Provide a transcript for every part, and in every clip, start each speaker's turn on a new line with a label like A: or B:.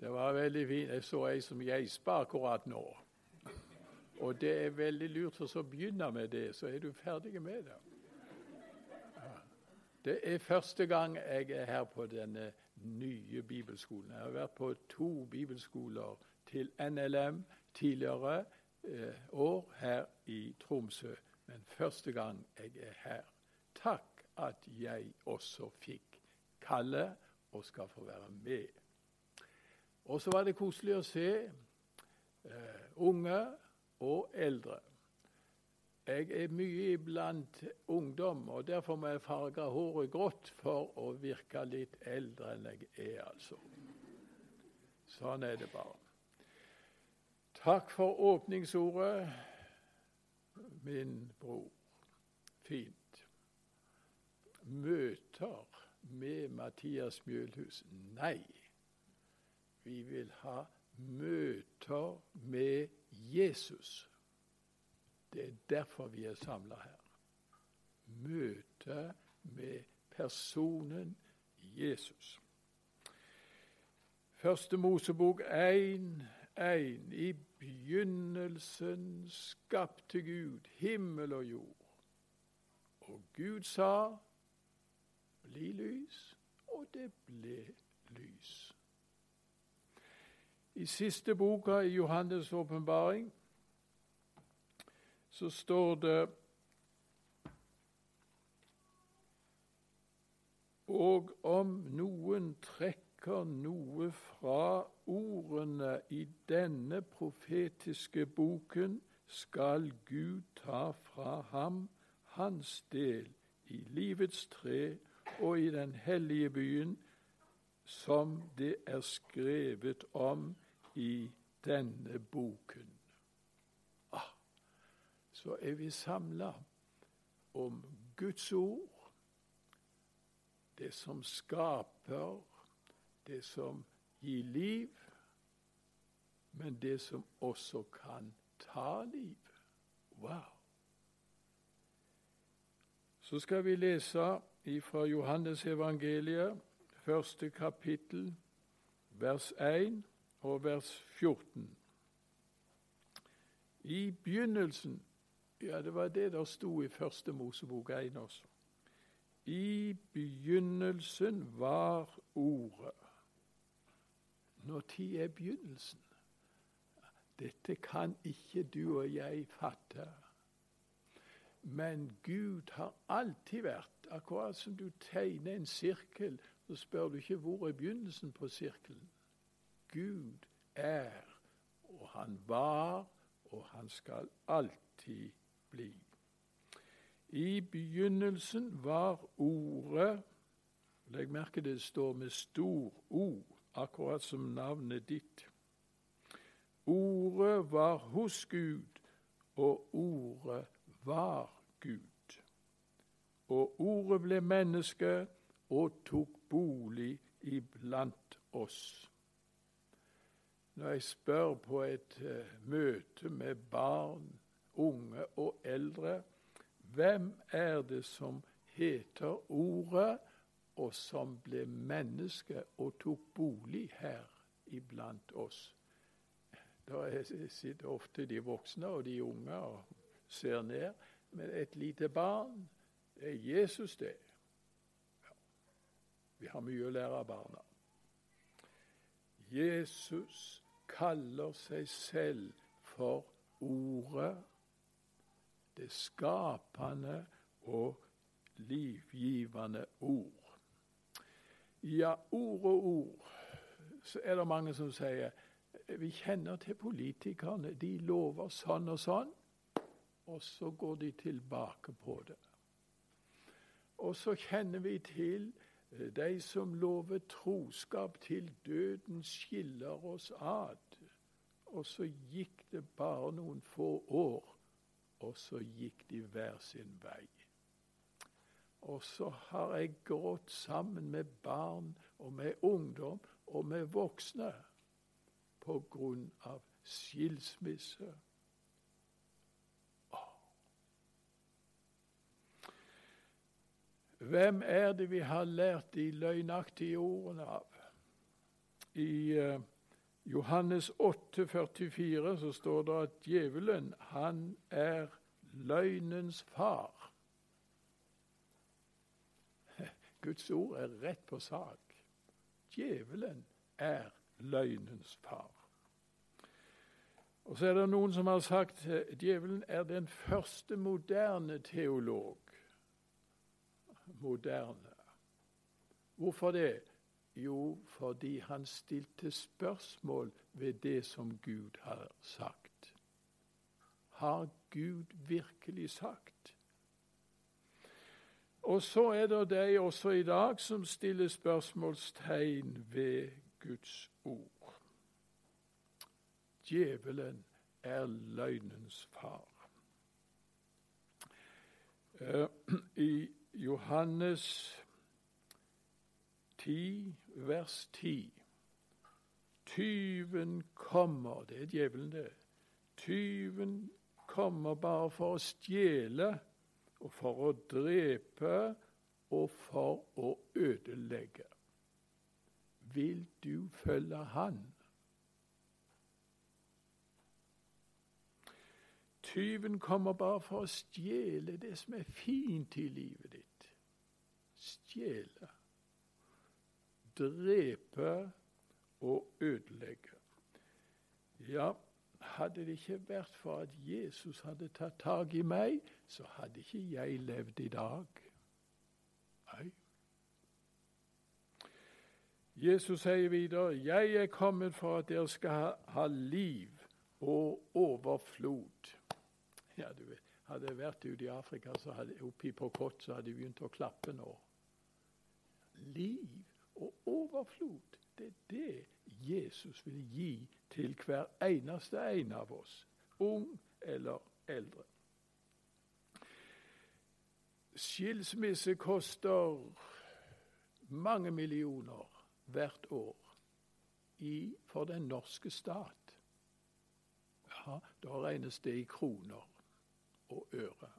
A: Det var veldig fint. Jeg så ei som geispa akkurat nå. Og det er veldig lurt for så begynner med det, så er du ferdig med det. Det er første gang jeg er her på denne nye bibelskolen. Jeg har vært på to bibelskoler til NLM tidligere eh, år her i Tromsø. Men første gang jeg er her. Takk at jeg også fikk kalle og skal få være med. Og så var det koselig å se eh, unge og eldre. Jeg er mye iblant ungdom, og derfor må jeg farge håret grått for å virke litt eldre enn jeg er, altså. Sånn er det bare. Takk for åpningsordet, min bror. Fint. Møter med Mathias Mjølhus? Nei. Vi vil ha møter med Jesus. Det er derfor vi er samla her. Møte med personen Jesus. Første Mosebok 1, 1. I begynnelsen skapte Gud himmel og jord. Og Gud sa, bli lys, og det ble lys. I siste boka i Johannes' åpenbaring så står det Og om noen trekker noe fra ordene i denne profetiske boken, skal Gud ta fra ham hans del i livets tre og i den hellige byen, som det er skrevet om i denne boken så er vi samla om Guds ord, det som skaper, det som gir liv, men det som også kan ta liv. Wow! Så skal vi lese fra Johannes evangeliet, første kapittel, vers 1 og vers 14. I begynnelsen ja, det var det der sto i første Mosebok 1 også. I begynnelsen var Ordet. Når tid er begynnelsen? Dette kan ikke du og jeg fatte. Men Gud har alltid vært Akkurat som du tegner en sirkel, så spør du ikke hvor er begynnelsen på sirkelen. Gud er, og han var, og han skal alltid bli. I begynnelsen var Ordet Legg merke det står med stor O, akkurat som navnet ditt. Ordet var hos Gud, og ordet var Gud. Og ordet ble menneske og tok bolig iblant oss. Når jeg spør på et uh, møte med barn unge og eldre. Hvem er det som heter Ordet, og som ble menneske og tok bolig her iblant oss? Da sitter ofte de voksne og de unge og ser ned. Men et lite barn er Jesus, det. Ja. Vi har mye å lære av barna. Jesus kaller seg selv for Ordet det skapende og livgivende ord. Ja, ord og ord, så er det mange som sier vi kjenner til politikerne. De lover sånn og sånn, og så går de tilbake på det. Og så kjenner vi til de som lover troskap til døden skiller oss ad. Og så gikk det bare noen få år, og så gikk de hver sin vei. Og så har jeg grått sammen med barn og med ungdom og med voksne på grunn av skilsmisse. Hvem er det vi har lært de løgnaktige ordene av? I uh, Johannes 8, 44, så står det at djevelen, han er løgnens far. Guds ord er rett på sak. Djevelen er løgnens far. Og så er det noen som har sagt at djevelen er den første moderne teolog. Moderne. Hvorfor det? Jo, fordi han stilte spørsmål ved det som Gud har sagt. Har Gud virkelig sagt? Og så er det de også i dag som stiller spørsmålstegn ved Guds ord. Djevelen er løgnens far. Eh, I Johannes 10, vers 10 Tyven kommer Det er djevelen, det. Tyven kommer bare for å stjele og for å drepe og for å ødelegge. Vil du følge Han? Tyven kommer bare for å stjele det som er fint i livet ditt. Stjele. Drepe og ødelegge. Ja, hadde det ikke vært for at Jesus hadde tatt tak i meg, så hadde ikke jeg levd i dag. Nei. Jesus sier videre, 'Jeg er kommet for at dere skal ha liv og overflod'. Ja, du vet, Hadde jeg vært ute i Afrika, så hadde, oppi på kott, så hadde jeg begynt å klappe nå. Liv og overflod, det er det Jesus vil gi til hver eneste en av oss, ung eller eldre. Skilsmisse koster mange millioner hvert år i, for den norske stat. Ja, Da regnes det i kroner og øre.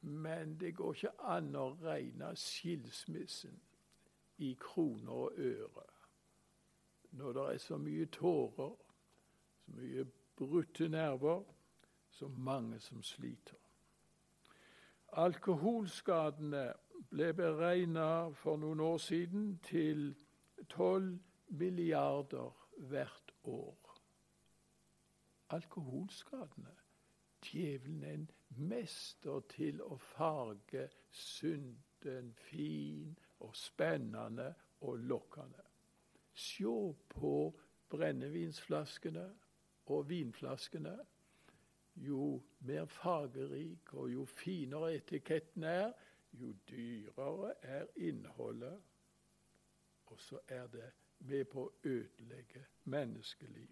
A: Men det går ikke an å regne skilsmissen i kroner og øre når det er så mye tårer, så mye brutte nerver, så mange som sliter. Alkoholskadene ble beregna for noen år siden til 12 milliarder hvert år. Alkoholskadene djevelen en mester til å farge synden fin og spennende og lokkende. Se på brennevinsflaskene og vinflaskene. Jo mer fargerik og jo finere etiketten er, jo dyrere er innholdet. Og så er det med på å ødelegge menneskeliv.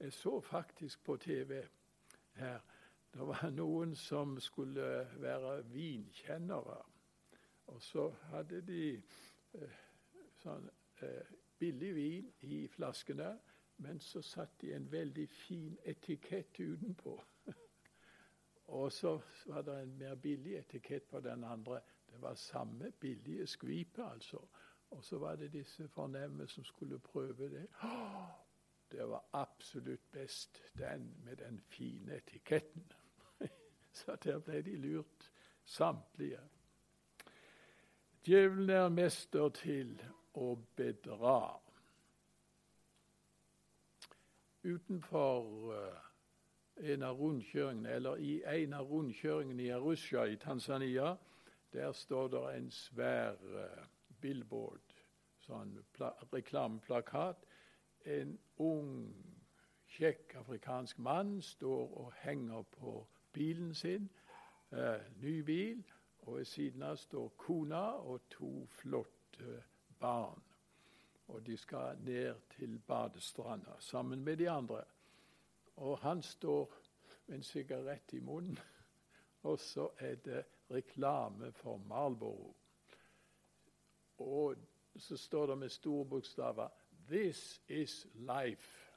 A: Jeg så faktisk på TV her. Det var noen som skulle være vinkjennere. Og så hadde de eh, sånn eh, billig vin i flaskene, men så satte de en veldig fin etikett utenpå. og så var det en mer billig etikett på den andre. Det var samme billige skvipet, altså. Og så var det disse fornemme som skulle prøve det. Det var absolutt best den med den fine etiketten. Så der ble de lurt, samtlige. Djevelen er mester til å bedra. Utenfor uh, en av rundkjøringene, eller i en av rundkjøringene i Arusha i Tanzania, der står det en svær uh, billboard, sånn reklameplakat, en ung, kjekk afrikansk mann står og henger på bilen sin, eh, ny bil, og ved siden av står kona og to flotte barn. Og de skal ned til badestranda sammen med de andre. Og han står med en sigarett i munnen, og så er det reklame for Marlboro. Og så står det med store bokstaver This is life.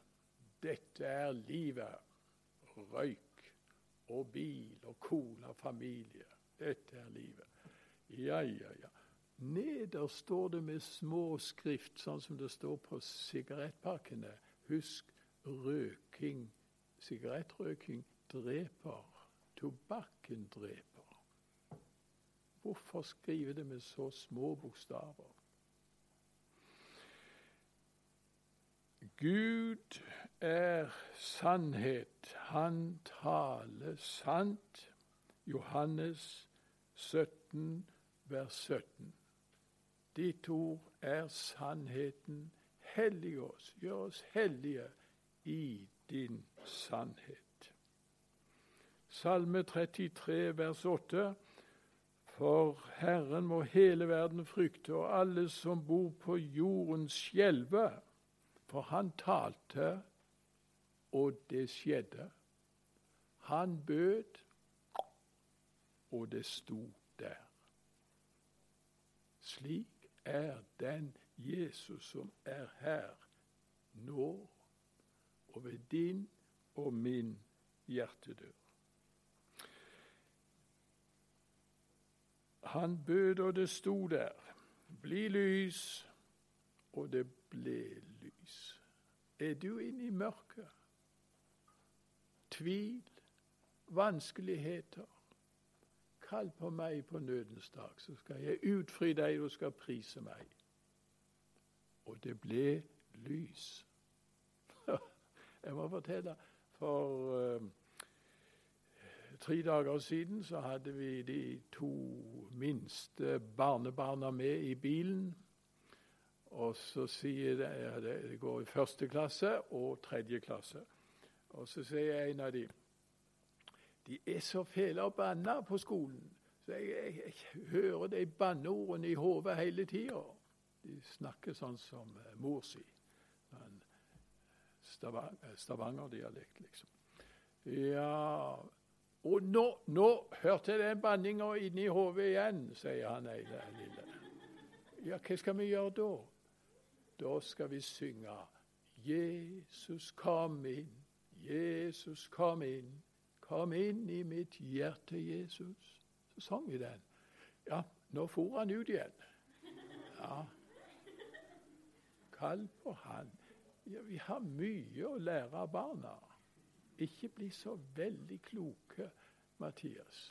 A: Dette er livet. Røyk og bil og kone og familie. Dette er livet. Ja, ja, ja. Nederst står det med små skrift, sånn som det står på sigarettpakkene. Husk røking. Sigarettrøking dreper. Tobakken dreper. Hvorfor skrive det med så små bokstaver? Gud er sannhet. Han taler sant. Johannes 17, vers 17. Ditt ord er sannheten. Hellig oss, gjør oss hellige i din sannhet. Salme 33, vers 8. For Herren må hele verden frykte, og alle som bor på jorden skjelve. For han talte, og det skjedde. Han bød, og det sto der. Slik er den Jesus som er her nå, og ved din og min hjertedør. Han bød, og det sto der. Bli lys, og det ble lys. Er du inne i mørket? Tvil? Vanskeligheter? Kall på meg på nødens dag, så skal jeg utfri deg, og skal prise meg. Og det ble lys. jeg må fortelle, for uh, tre dager siden så hadde vi de to minste barnebarna med i bilen. Og så sier det, ja, det går i første klasse og tredje klasse. Og så sier en av dem de er så fæle og banna på skolen. Så jeg, jeg, jeg hører de banneordene i hodet hele tida. De snakker sånn som uh, mor si. Sånn Stavang, eh, Stavanger-dialekt, liksom. Ja Og nå, nå hørte jeg den banninga inni hodet igjen, sier han ene lille. Ja, hva skal vi gjøre da? Da skal vi synge Jesus kom inn, Jesus kom inn. Kom inn i mitt hjerte, Jesus. Så sang vi den. Ja, nå for han ut igjen. Ja. Kall på han. Ja, vi har mye å lære av barna. Ikke bli så veldig kloke, Mathias.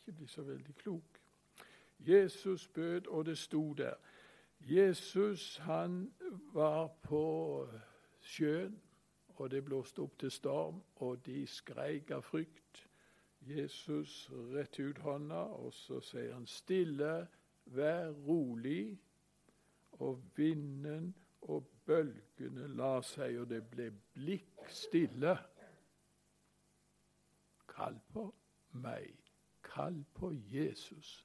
A: Ikke bli så veldig klok. Jesus bød, og det sto der. Jesus han var på sjøen og det blåste opp til storm, og de skreik av frykt. Jesus retter ut hånda, og så sier han stille, vær rolig. Og vinden og bølgene la seg, og det ble blikk stille. Kall på meg, kall på Jesus,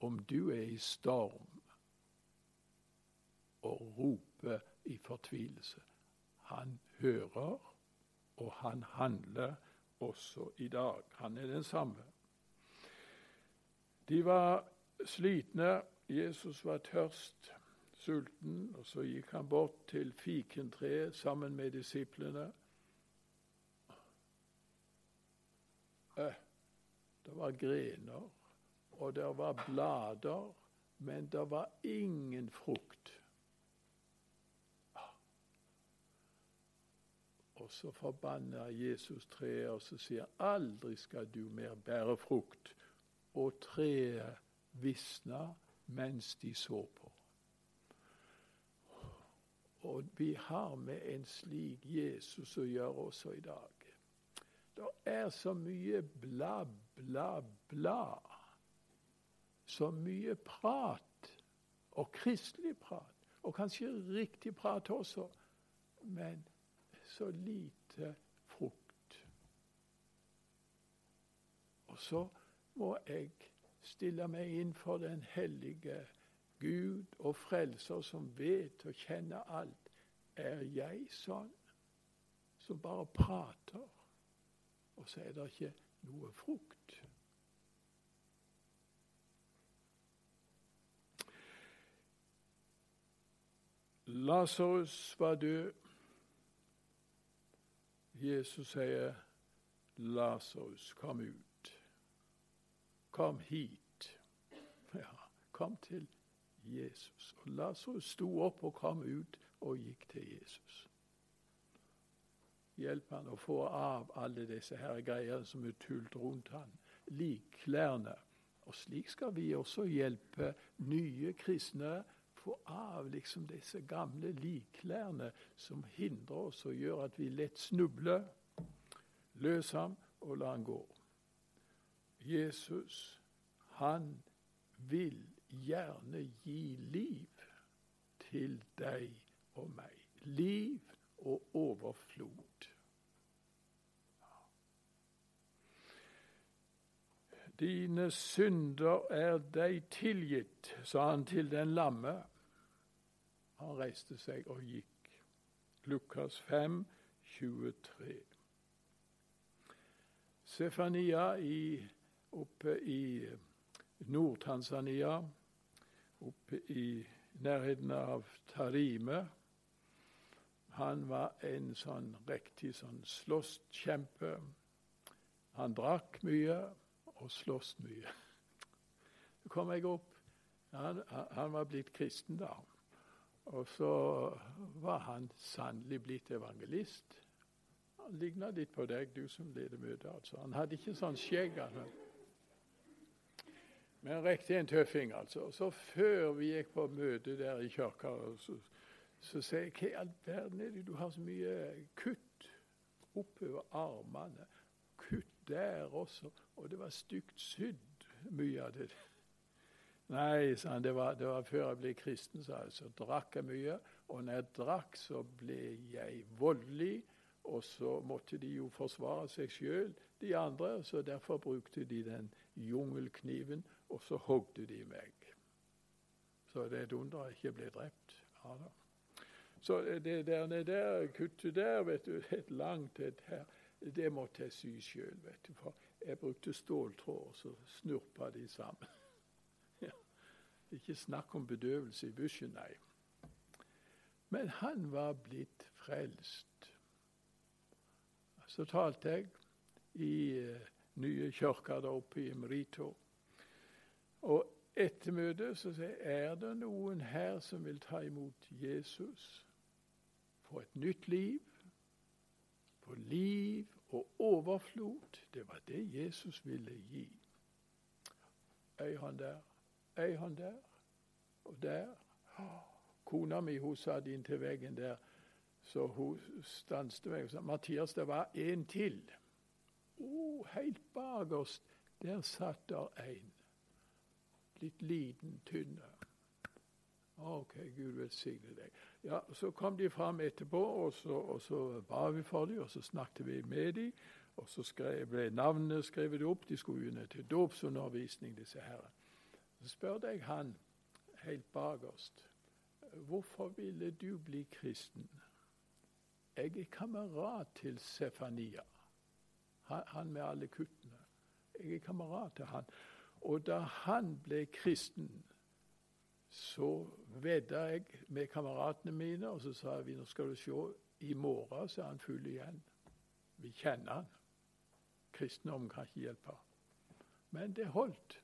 A: om du er i storm, og roper i fortvilelse. Han hører, og han handler også i dag. Han er den samme. De var slitne. Jesus var tørst, sulten, og så gikk han bort til fikentreet sammen med disiplene. Eh, det var grener, og det var blader, men det var ingen frukt. Og så forbanner Jesus treet, og så sier aldri skal du mer bære frukt. Og treet visna mens de så på. Og vi har med en slik Jesus å gjøre også i dag. Det er så mye bla, bla, bla. Så mye prat. Og kristelig prat. Og kanskje riktig prat også. Men så lite frukt. Og så må jeg stille meg inn for den hellige Gud og frelser som vet og kjenner alt. Er jeg sånn som bare prater, og så er det ikke noe frukt? Lasarus var død. Jesus sier, 'Lasarus, kom ut. Kom hit.' Ja, kom til Jesus. Og Lasarus sto opp og kom ut og gikk til Jesus. Hjelp han å få av alle disse her greiene som er tult rundt han. lik klærne. Og slik skal vi også hjelpe nye kristne få av liksom disse gamle likklærne som hindrer oss og gjør at vi lett snubler. Løs ham og la han gå. Jesus, han vil gjerne gi liv til deg og meg. Liv og overflod. Dine synder er deg tilgitt, sa han til den lamme. Han reiste seg og gikk. Lukas 5, 23. Sefania i, oppe i Nord-Tanzania, oppe i nærheten av Tarime. Han var en sånn riktig sånn slåsskjempe. Han drakk mye og sloss mye. Så kom jeg opp. Han, han var blitt kristen da. Og så var han sannelig blitt evangelist. Han ligna litt på deg, du som leder møtet. Altså. Han hadde ikke sånn skjegg. Altså. Men riktig en tøffing, altså. Så før vi gikk på møte der i kirka, så, så sier jeg hva i all verden er det du har så mye kutt oppover armene? Kutt der også. Og det var stygt sydd, mye av det. Nei, sa han, det var, det var før jeg ble kristen, sa jeg. Så drakk jeg mye. Og når jeg drakk, så ble jeg voldelig. Og så måtte de jo forsvare seg sjøl, de andre. Så derfor brukte de den jungelkniven, og så hogde de meg. Så det er et under jeg ikke ble drept. Ja. Så det der, der kuttet der, vet du, et langt et her, det måtte jeg sy sjøl, vet du. For jeg brukte ståltråd, og så snurpa de sammen. Ja. Ikke snakk om bedøvelse i bushen, nei. Men han var blitt frelst. Så talte jeg i uh, nye kirka der oppe i Merito. Og etter møtet så sier jeg er det noen her som vil ta imot Jesus for et nytt liv, for liv og overflod. Det var det Jesus ville gi. Øy han der, ei han der og der. Kona mi hun satt inntil veggen der, så hun stanset meg og sa 'Mathias, det var en til'. Oh, helt bakerst, der satt der en. Litt liten, tynne. OK, Gud velsigne deg. Ja, Så kom de fram etterpå, og så, og så ba vi for dem, og så snakket vi med dem. Og så skrev, ble navnene skrevet opp. De skulle jo ned til dåpsundervisning, disse herre. Så spurte jeg han helt bakerst hvorfor ville du bli kristen. Jeg er kamerat til Sefania, han med alle kuttene. Jeg er kamerat til han. Og da han ble kristen, så vedda jeg med kameratene mine, og så sa vi nå skal du se, i morgen så er han full igjen. Vi kjenner han. Kristendom kan ikke hjelpe. Men det holdt.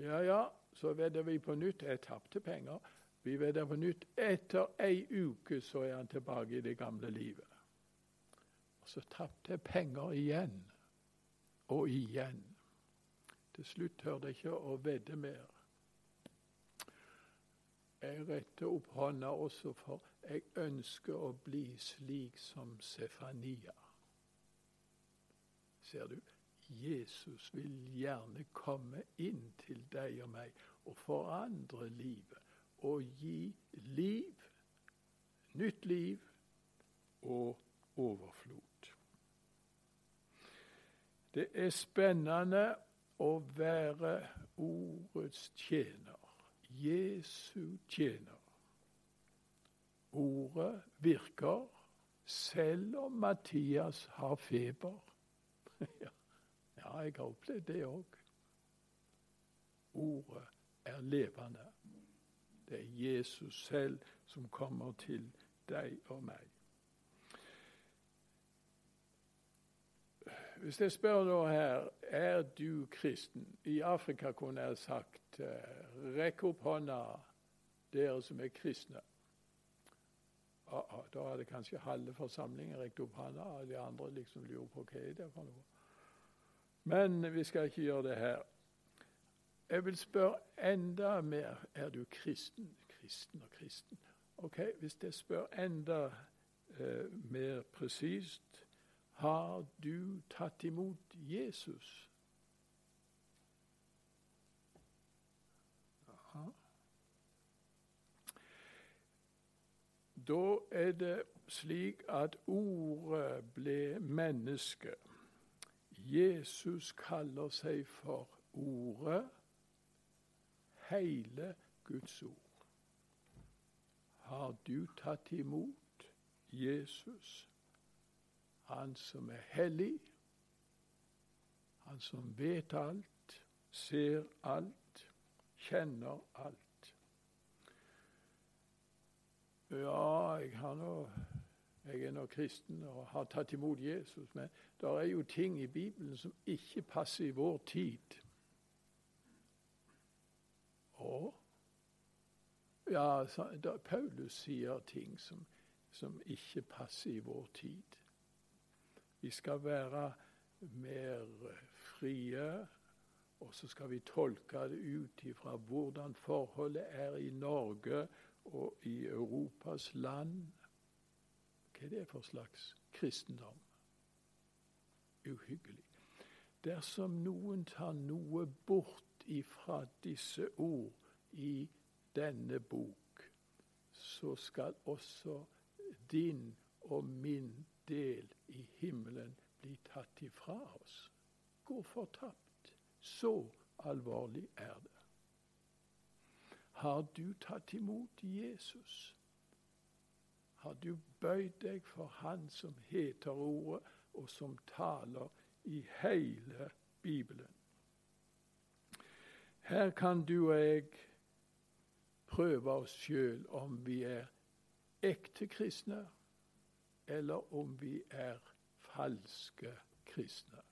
A: Ja, ja, så vedder vi på nytt. Jeg tapte penger. Vi vedder på nytt. Etter ei uke så er han tilbake i det gamle livet. Og så tapte jeg penger igjen og igjen. Til slutt hørte jeg ikke å vedde mer. Jeg retter opp hånda også, for jeg ønsker å bli slik som Sefania. Ser du? Jesus vil gjerne komme inn til deg og meg og forandre livet. Og gi liv, nytt liv og overflod. Det er spennende å være ordets tjener. Jesu tjener. Ordet virker selv om Mathias har feber. ja, jeg har opplevd det òg. Ordet er levende. Det er Jesus selv som kommer til deg og meg. hvis jeg spør nå her er du kristen I Afrika kunne jeg sagt eh, rekk opp hånda, dere som er kristne. Ah, ah, da hadde kanskje halve forsamlingen rekt opp hånda, og de andre liksom lurer på hva er det for noe. Men vi skal ikke gjøre det her. Jeg vil spørre enda mer er du kristen. Kristen og kristen. Ok, Hvis jeg spør enda eh, mer presist har du tatt imot Jesus? Aha. Da er det slik at ordet ble menneske. Jesus kaller seg for Ordet, hele Guds ord. Har du tatt imot Jesus? Han som er hellig, han som vet alt, ser alt, kjenner alt. Ja, jeg, har nå, jeg er nå kristen og har tatt imot Jesus, men det er jo ting i Bibelen som ikke passer i vår tid. Og ja, Paulus sier ting som, som ikke passer i vår tid. Vi skal være mer frie, og så skal vi tolke det ut ifra hvordan forholdet er i Norge og i Europas land. Hva er det for slags kristendom? Uhyggelig. Dersom noen tar noe bort ifra disse ord i denne bok, så skal også din og min del i himmelen bli tatt ifra oss. Gå fortapt. Så alvorlig er det. Har du tatt imot Jesus? Har du bøyd deg for Han som heter Ordet, og som taler i hele Bibelen? Her kan du og jeg prøve oss sjøl om vi er ekte kristne eller om vi er falske kristne.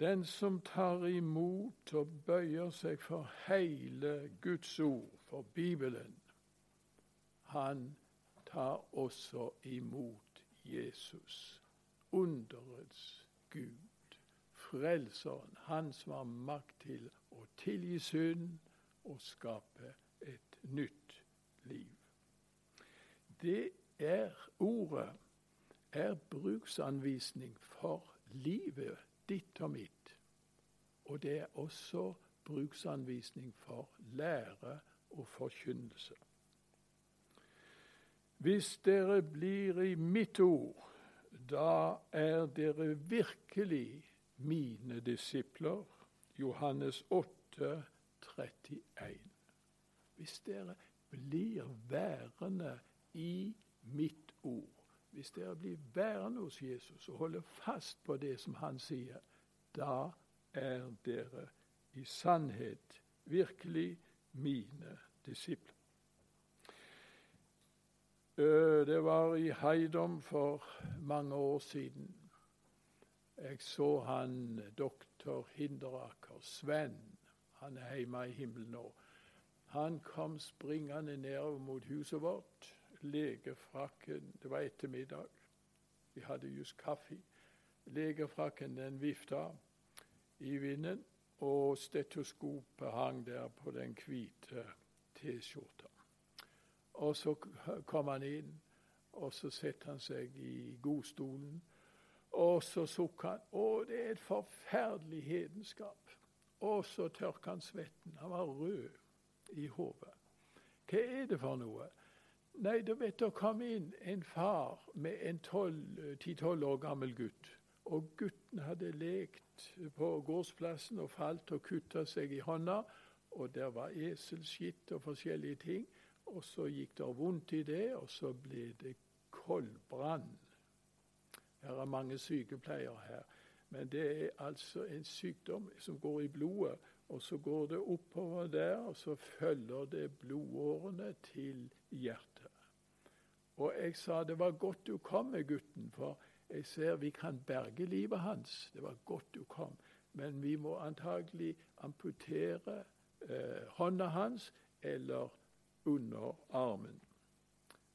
A: Den som tar imot og bøyer seg for hele Guds ord, for Bibelen, han tar også imot Jesus, underets Gud, Frelseren, han som har makt til å tilgi synd og skape et nytt liv. Det er ordet er bruksanvisning for livet ditt og mitt. Og det er også bruksanvisning for lære og forkynnelse. Hvis dere blir i mitt ord, da er dere virkelig mine disipler. Johannes 8, 31. Hvis dere blir værende i mitt ord, hvis dere blir værende hos Jesus og holder fast på det som han sier, da er dere i sannhet virkelig mine disipler. Det var i Heidom for mange år siden. Jeg så han doktor Hinderaker, Sven. Han er hjemme i himmelen nå. Han kom springende nedover mot huset vårt. Legefrakken Det var ettermiddag. Vi hadde just kaffe. Legefrakken den vifta i vinden, og stetoskopet hang der på den hvite T-skjorta. Og så kom han inn, og så setter han seg i godstolen. Og så sukker han. Å, det er et forferdelig hedenskap. Og så tørker han svetten. Han var rød i hodet. Hva er det for noe? Nei, da vet du, kom inn en far med en ti-tolv år gammel gutt. Og gutten hadde lekt på gårdsplassen og falt og kutta seg i hånda. Og der var eselskitt og forskjellige ting. Og så gikk det vondt i det, og så ble det koldbrann. Her er mange sykepleiere her. Men det er altså en sykdom som går i blodet. Og så går det oppover der, og så følger det blodårene til hjertet. Og jeg sa det var godt du kom med gutten, for jeg ser vi kan berge livet hans. Det var godt du kom. Men vi må antagelig amputere eh, hånda hans eller under armen.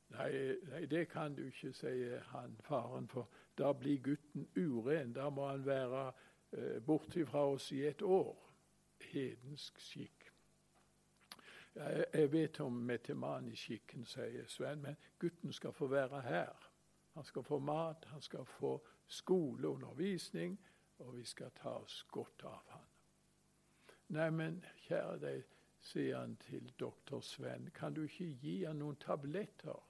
A: Nei, nei, det kan du ikke, sier han faren, for da blir gutten uren. Da må han være eh, borte fra oss i et år. Hedensk skikk. Jeg, jeg vet om metemani-skikken, sier Sven, men gutten skal få være her. Han skal få mat, han skal få skoleundervisning, og vi skal ta oss godt av han. Nei, men kjære deg, sier han til doktor Sven, kan du ikke gi han noen tabletter?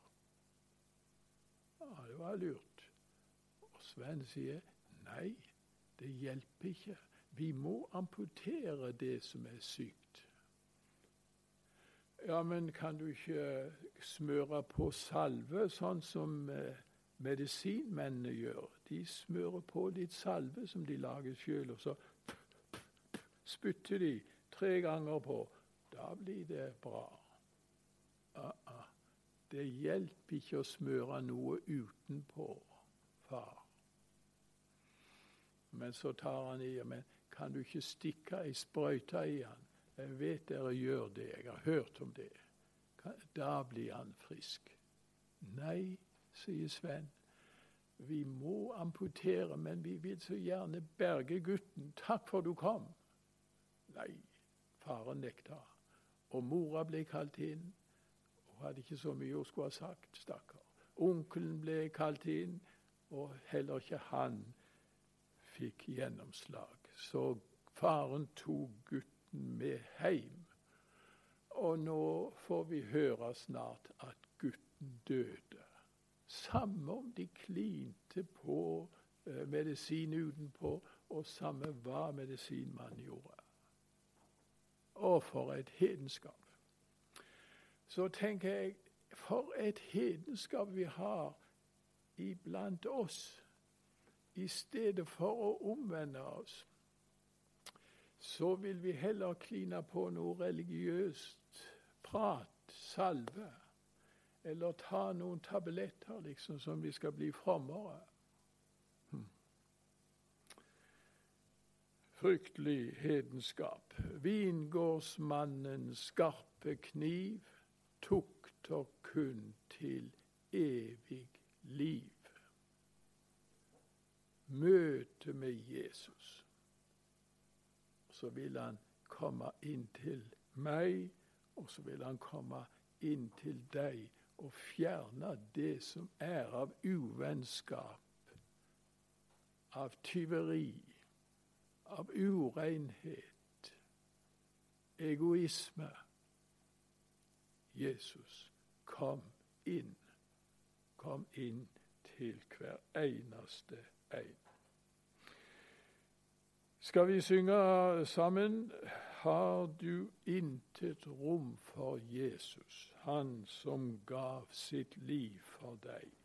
A: Ja, det var lurt. Og Sven sier nei, det hjelper ikke. Vi må amputere det som er sykt. Ja, men kan du ikke smøre på salve, sånn som eh, medisinmennene gjør? De smører på litt salve som de lager sjøl, og så spytter de tre ganger på. Da blir det bra. Uh -uh. Det hjelper ikke å smøre noe utenpå, far. Men så tar han i men kan du ikke stikke ei sprøyte i han? Jeg vet dere gjør det, jeg har hørt om det. Da blir han frisk. Nei, sier Sven. Vi må amputere, men vi vil så gjerne berge gutten. Takk for du kom. Nei, faren nekta. Og mora ble kalt inn. Hun hadde ikke så mye hun skulle ha sagt, stakkar. Onkelen ble kalt inn, og heller ikke han fikk gjennomslag. Så faren tok gutten med hjem. Og nå får vi høre snart at gutten døde. Samme om de klinte på eh, medisin utenpå, og samme hva medisinmannen gjorde. Og for et hedenskap så tenker jeg for et hedenskap vi har iblant oss. I stedet for å omvende oss, så vil vi heller kline på noe religiøst prat, salve, eller ta noen tabletter, liksom, som vi skal bli frommere. Hm. Fryktelig hedenskap. Vingårdsmannens skarpe kniv tukter kun til evig liv. Møte med Jesus. Så vil han komme inn til meg, og så vil han komme inn til deg og fjerne det som er av uvennskap, av tyveri, av urenhet, egoisme Jesus, kom inn. Kom inn til hver eneste en. Skal vi synge sammen? Har du intet rom for Jesus, han som gav sitt liv for deg?